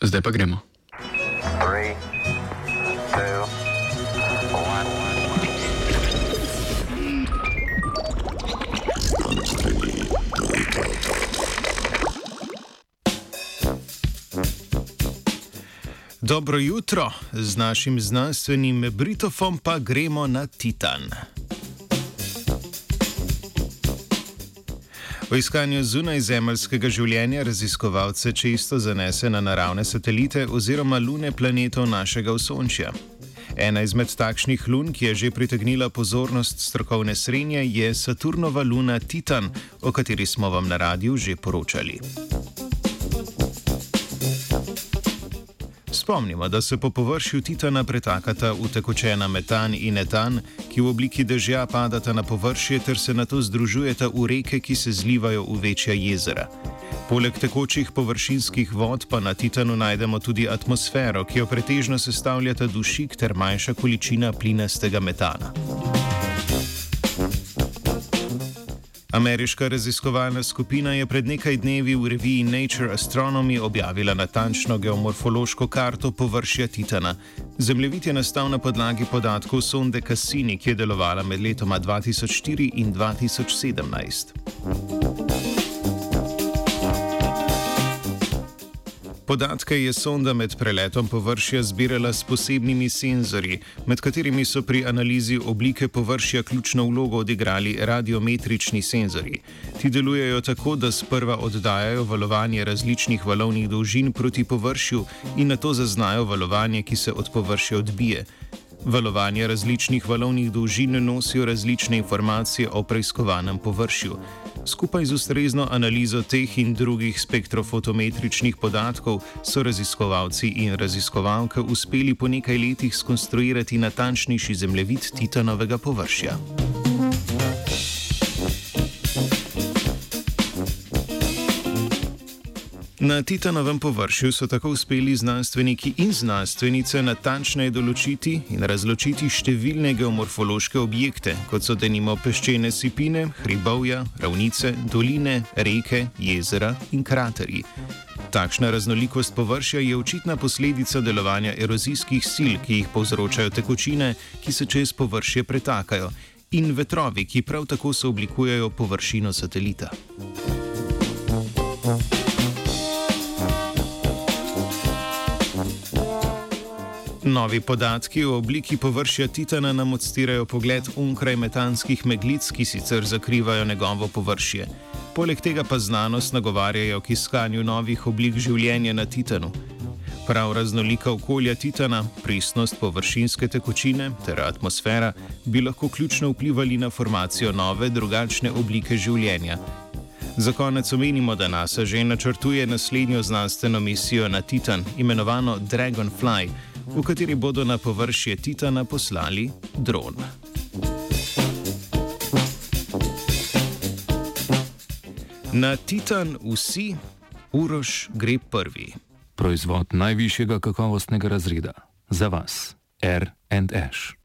Zdaj pa gremo. Three, two. Dobro jutro, z našim znanstvenim Britofom pa gremo na Titan. V iskanju zunajzemeljskega življenja raziskovalce čisto zanese na naravne satelite oziroma lune planetov našega Osončja. Ena izmed takšnih lun, ki je že pritegnila pozornost strokovne srednje, je Saturnova luna Titan, o kateri smo vam na radiju že poročali. Spomnimo, da se po površju Titana pretakata utekočena metan in etan, ki v obliki dežja padata na površje ter se na to združujeta v reke, ki se zlivajo v večja jezera. Poleg tekočih površinskih vod pa na Titanu najdemo tudi atmosfero, ki jo pretežno sestavljata dušik ter manjša količina plinastega metana. Ameriška raziskovalna skupina je pred nekaj dnevi v reviji Nature Astronomy objavila natančno geomorfološko karto površja Titana. Zemljevid je nastal na podlagi podatkov sonde Cassini, ki je delovala med letoma 2004 in 2017. Podatke je sonda med preletom površja zbirala s posebnimi senzorji, med katerimi so pri analizi oblike površja ključno vlogo odigrali radiometrični senzorji. Ti delujejo tako, da sprva oddajajo valovanje različnih valovnih dolžin proti površju in na to zaznajo valovanje, ki se od površja odbije. Valovanje različnih valovnih dolžin nosijo različne informacije o preiskovanem površju. Skupaj z ustrezno analizo teh in drugih spektrofotometričnih podatkov so raziskovalci in raziskovalke uspeli po nekaj letih skonstruirati natančnejši zemljevid Titanovega površja. Na Titanovem površju so tako uspeli znanstveniki in znanstvenice natančneje določiti in razločiti številne geomorfološke objekte, kot so denimo peščene sipine, hribovja, ravnice, doline, reke, jezera in kraterji. Takšna raznolikost površja je očitna posledica delovanja erozijskih sil, ki jih povzročajo tekočine, ki se čez površje pretakajo, in vetrovi, ki prav tako sooblikujejo površino satelita. Novi podatki o obliki površja Titana nam odstirajo pogled onkraj metanskih meglic, ki sicer zakrivajo njegovo površje. Poleg tega pa znanost nagovarjajo k iskanju novih oblik življenja na Titanu. Prav raznolika okolja Titana, pristnost površinske tekočine ter atmosfera bi lahko ključno vplivali na formacijo nove, drugačne oblike življenja. Za konec omenimo, da NASA že načrtuje naslednjo znanstveno misijo na Titan, imenovano Dragonfly v kateri bodo na površje Titana poslali dron. Na Titan vsi, Uroš gre prvi. Proizvod najvišjega kakovostnega razreda za vas, R&H.